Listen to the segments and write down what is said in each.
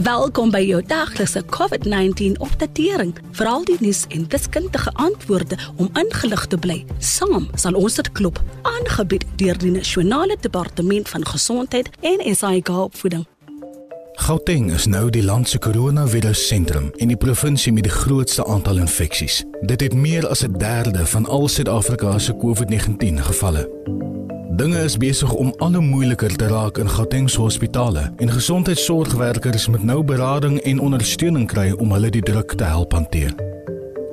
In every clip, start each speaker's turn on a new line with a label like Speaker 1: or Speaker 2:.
Speaker 1: Welkom by jou daglikse COVID-19 opdatering. Veral die nuus en wiskundige antwoorde om ingelig te bly. Saam sal ons dit klop. Aangebied deur die Nasionale Departement van Gesondheid en SAIG opvoeding.
Speaker 2: Gauteng is nou die land se koronavirus sentrum en die provinsie met die grootste aantal infeksies. Dit het meer as 'n derde van al Suid-Afrika se COVID-19 gevalle. Dinge is besig om al hoe moeiliker te raak in Gauteng se hospitale en gesondheidsorgwerkers moet nou berading en ondersteuning kry om hulle die druk te help hanteer.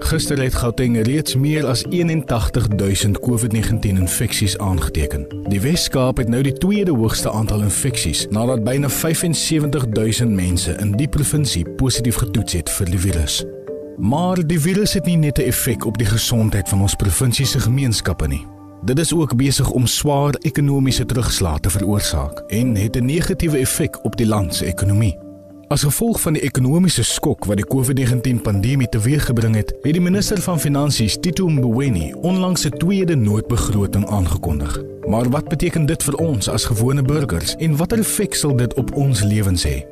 Speaker 2: Gister het Gauteng reeds meer as 81000 COVID-19 infeksies aangeteken. Die Wes-Kaap het nou die tweede hoogste aantal infeksies nadat byna 75000 mense in die provinsie positief getoets het vir die virus. Maar die virus het nie net 'n effek op die gesondheid van ons provinsie se gemeenskappe nie. Dit is ook besig om swaar ekonomiese terugslag te veroorsaak en het 'n negatiewe effek op die land se ekonomie. As gevolg van die ekonomiese skok wat die COVID-19 pandemie teweeggebring het, het die minister van Finansies, Tito Mboweni, onlangs 'n tweede noodbegroting aangekondig. Maar wat beteken dit vir ons as gewone burgers en watter effek sal dit op ons lewens hê?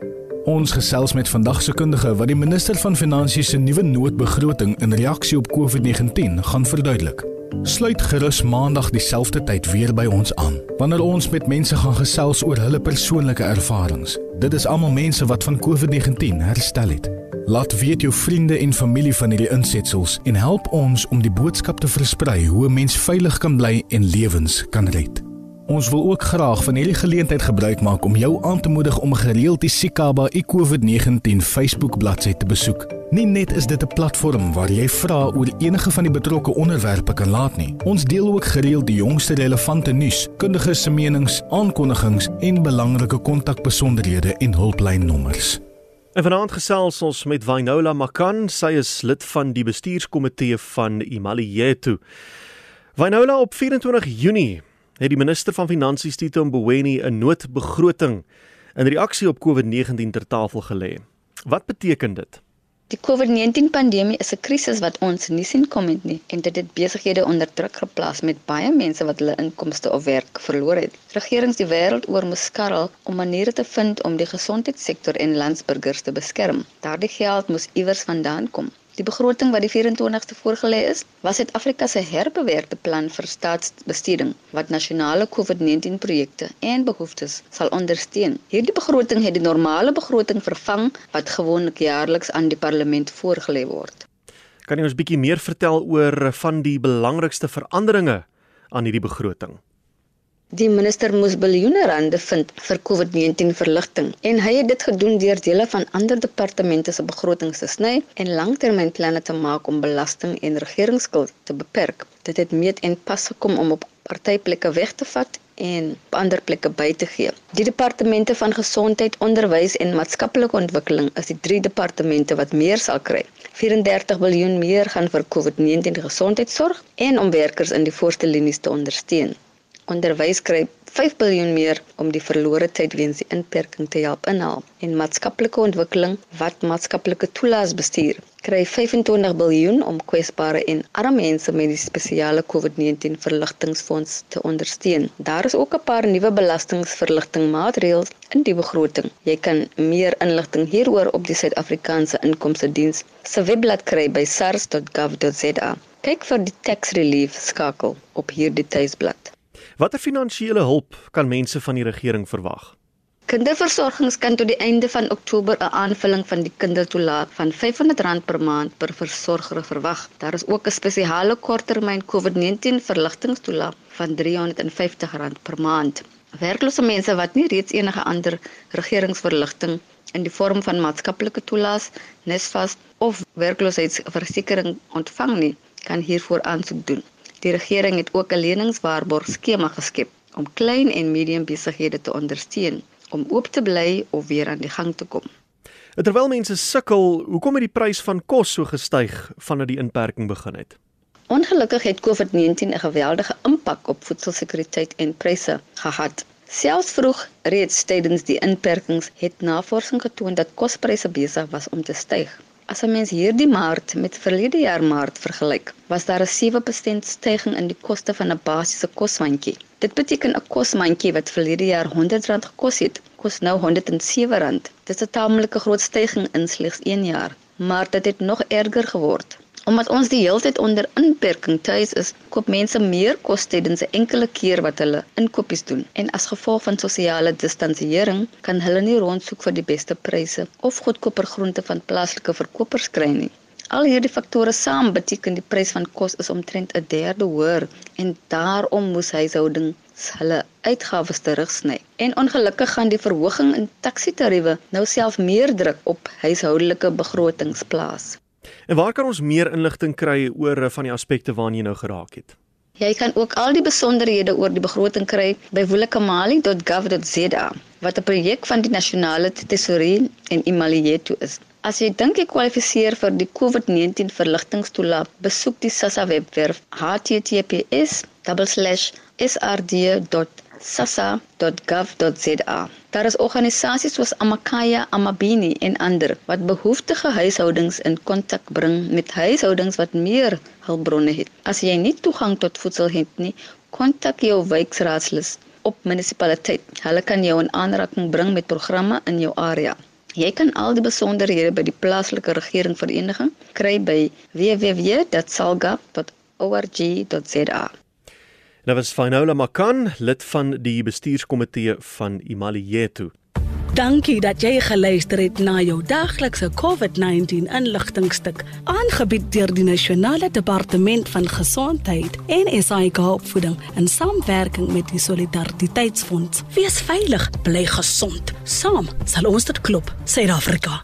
Speaker 2: Ons gesels met vandag se kundige wat die minister van Finansies se nuwe noodbegroting in reaksie op COVID-19 gaan verduidelik. Sluit gerus maandag dieselfde tyd weer by ons aan wanneer ons met mense gaan gesels oor hulle persoonlike ervarings. Dit is almal mense wat van COVID-19 herstel het. Laat weet jou vriende en familie van hierdie insetsels en help ons om die boodskap te versprei hoe 'n mens veilig kan bly en lewens kan red. Ons wil ook graag van hierdie geleentheid gebruik maak om jou aan te moedig om gereeld die Sikaba iCovid-19 Facebook bladsy te besoek. Nie net is dit 'n platform waar jy vra oor enige van die betrokke onderwerpe kan laat nie. Ons deel ook gereeld die jongste relevante nuus, kundiges se menings, aankondigings en belangrike kontakbesonderhede en hulplynnommers.
Speaker 3: En vanaand gesels ons met Vainola Makan, sy is lid van die bestuurskomitee van Imaliyetu. Vainola op 24 Junie het die minister van Finansies Tito Mboweni 'n noodbegroting in reaksie op COVID-19 ter tafel gelê. Wat beteken dit?
Speaker 4: Die COVID-19 pandemie is 'n krisis wat ons nie sien kom nie en dit het besighede onder druk geplaas met baie mense wat hulle inkomste of werk verloor het. Regerings die wêreld oor moes skarrel om maniere te vind om die gesondheidssektor en landsburgers te beskerm. Daardie geld moes iewers vandaan kom. Die begroting wat die 24ste voorgelê is, was Suid-Afrika se herbewerkte plan vir staatsbesteding wat nasionale COVID-19 projekte en behoeftes sal ondersteun. Hierdie begroting het die normale begroting vervang wat gewoonlik jaarliks aan die parlement voorgelê word.
Speaker 3: Kan jy ons bietjie meer vertel oor van die belangrikste veranderinge aan hierdie begroting?
Speaker 4: Die minister moes biljoene rande vind vir COVID-19 verligting en hy het dit gedoen deur dele van ander departemente se begrotings te sny en langtermynplanne te maak om belasting en regeringsskuld te beperk. Dit het meet en pas gekom om op partyplekke weg te vat en op ander plekke by te gee. Die departemente van gesondheid, onderwys en maatskaplike ontwikkeling is die drie departemente wat meer sal kry. 34 miljard meer gaan vir COVID-19 gesondheidsorg en om werkers in die voorste linies te ondersteun. Onderwys kry 5 miljard meer om die verlore tyd weens die inperking te help inhaal. En maatskaplike ontwikkeling wat maatskaplike toelaas bestuur, kry 25 miljard om kwesbare en arme mense met die spesiale COVID-19 verligtingfonds te ondersteun. Daar is ook 'n paar nuwe belastingverligtingmaatreëls in die begroting. Jy kan meer inligting hieroor op die Suid-Afrikaanse Inkomste Diens se webblad kry by sars.gov.za. Kyk vir die tax relief skakel op hierdie tuisblad.
Speaker 3: Watter finansiële hulp kan mense van die regering verwag?
Speaker 4: Kinderversorgings kan tot die einde van Oktober 'n aanvulling van die kindertoelaag van R500 per maand per versorger verwag. Daar is ook 'n spesiale korttermyn COVID-19 verligtingstoelaag van R350 per maand. Werklose mense wat nie reeds enige ander regeringsverligting in die vorm van maatskaplike toelaas, NSFAS of werkloosheidsversekering ontvang nie, kan hiervoor aansoek doen. Die regering het ook 'n leningswaarborg skema geskep om klein en medium besighede te ondersteun om oop te bly of weer aan die gang te kom.
Speaker 3: Terwyl mense sukkel, hoekom het die prys van kos so gestyg vandat die inperking begin het?
Speaker 4: Ongelukkig het COVID-19 'n geweldige impak op voedselsekuriteit en pryse gehad. Selfs vroeg reeds tydens die inperkings het navorsing getoon dat kospryse besig was om te styg. As 'n mens hierdie maart met verlede jaar maart vergelyk, was daar 'n 7% stygings in die koste van 'n basiese kosmandjie. Dit beteken 'n kosmandjie wat verlede jaar R100 gekos het, kos nou R107. Dit is 'n tamelike groot stygings in slegs 1 jaar, maar dit het nog erger geword. Omdat ons die hele tyd onder inperking tuis is, koop mense meer kos tydens 'n enkele keer wat hulle inkopies doen. En as gevolg van sosiale distansiering, kan hulle nie rondsoek vir die beste pryse of goedkoper groente van plaaslike verkopers kry nie. Al hierdie faktore saam beteken die prys van kos is omtrent 'n derde hoër en daarom moes huishoudings hulle uitgawes terugsny. En ongelukkig gaan die verhoging in taksitariewe nou self meer druk op huishoudelike begrotings plaas.
Speaker 3: En waar kan ons meer inligting kry oor eh, van die aspekte waarna jy nou geraak het?
Speaker 4: Jy kan ook al die besonderhede oor die begroting kry by woelekamali.gov.za wat 'n projek van die nasionale tesourie en Imaliyeto is. As jy dink jy kwalifiseer vir die COVID-19 verligtingstoelaat, besoek die SASSA webwerf https://srd.com sassa.gov.za. Daar is organisasies soos Amakaya, Amabini en ander wat behoeftige huishoudings in kontak bring met huishoudings wat meer hulpbronne het. As jy nie toegang tot voedsel het nie, kontak jou wijkraadslid op munisipaliteit. Hulle kan jou in aanraking bring met programme in jou area. Jy kan al die besonderhede by die plaaslike regeringsvereniging kry by www.salga.org.za.
Speaker 3: Nou was Finola Makan, lid van die bestuurskomitee van Imaliyeto.
Speaker 1: Dankie dat jy geluister het na jou daglikse COVID-19 inligtingstuk aangebied deur die Nasionale Departement van Gesondheid en SAIK opvoeding in samewerking met die Solidariteitsfonds. Wees veilig, bly gesond. Saam sal ons dit klop, Suid-Afrika.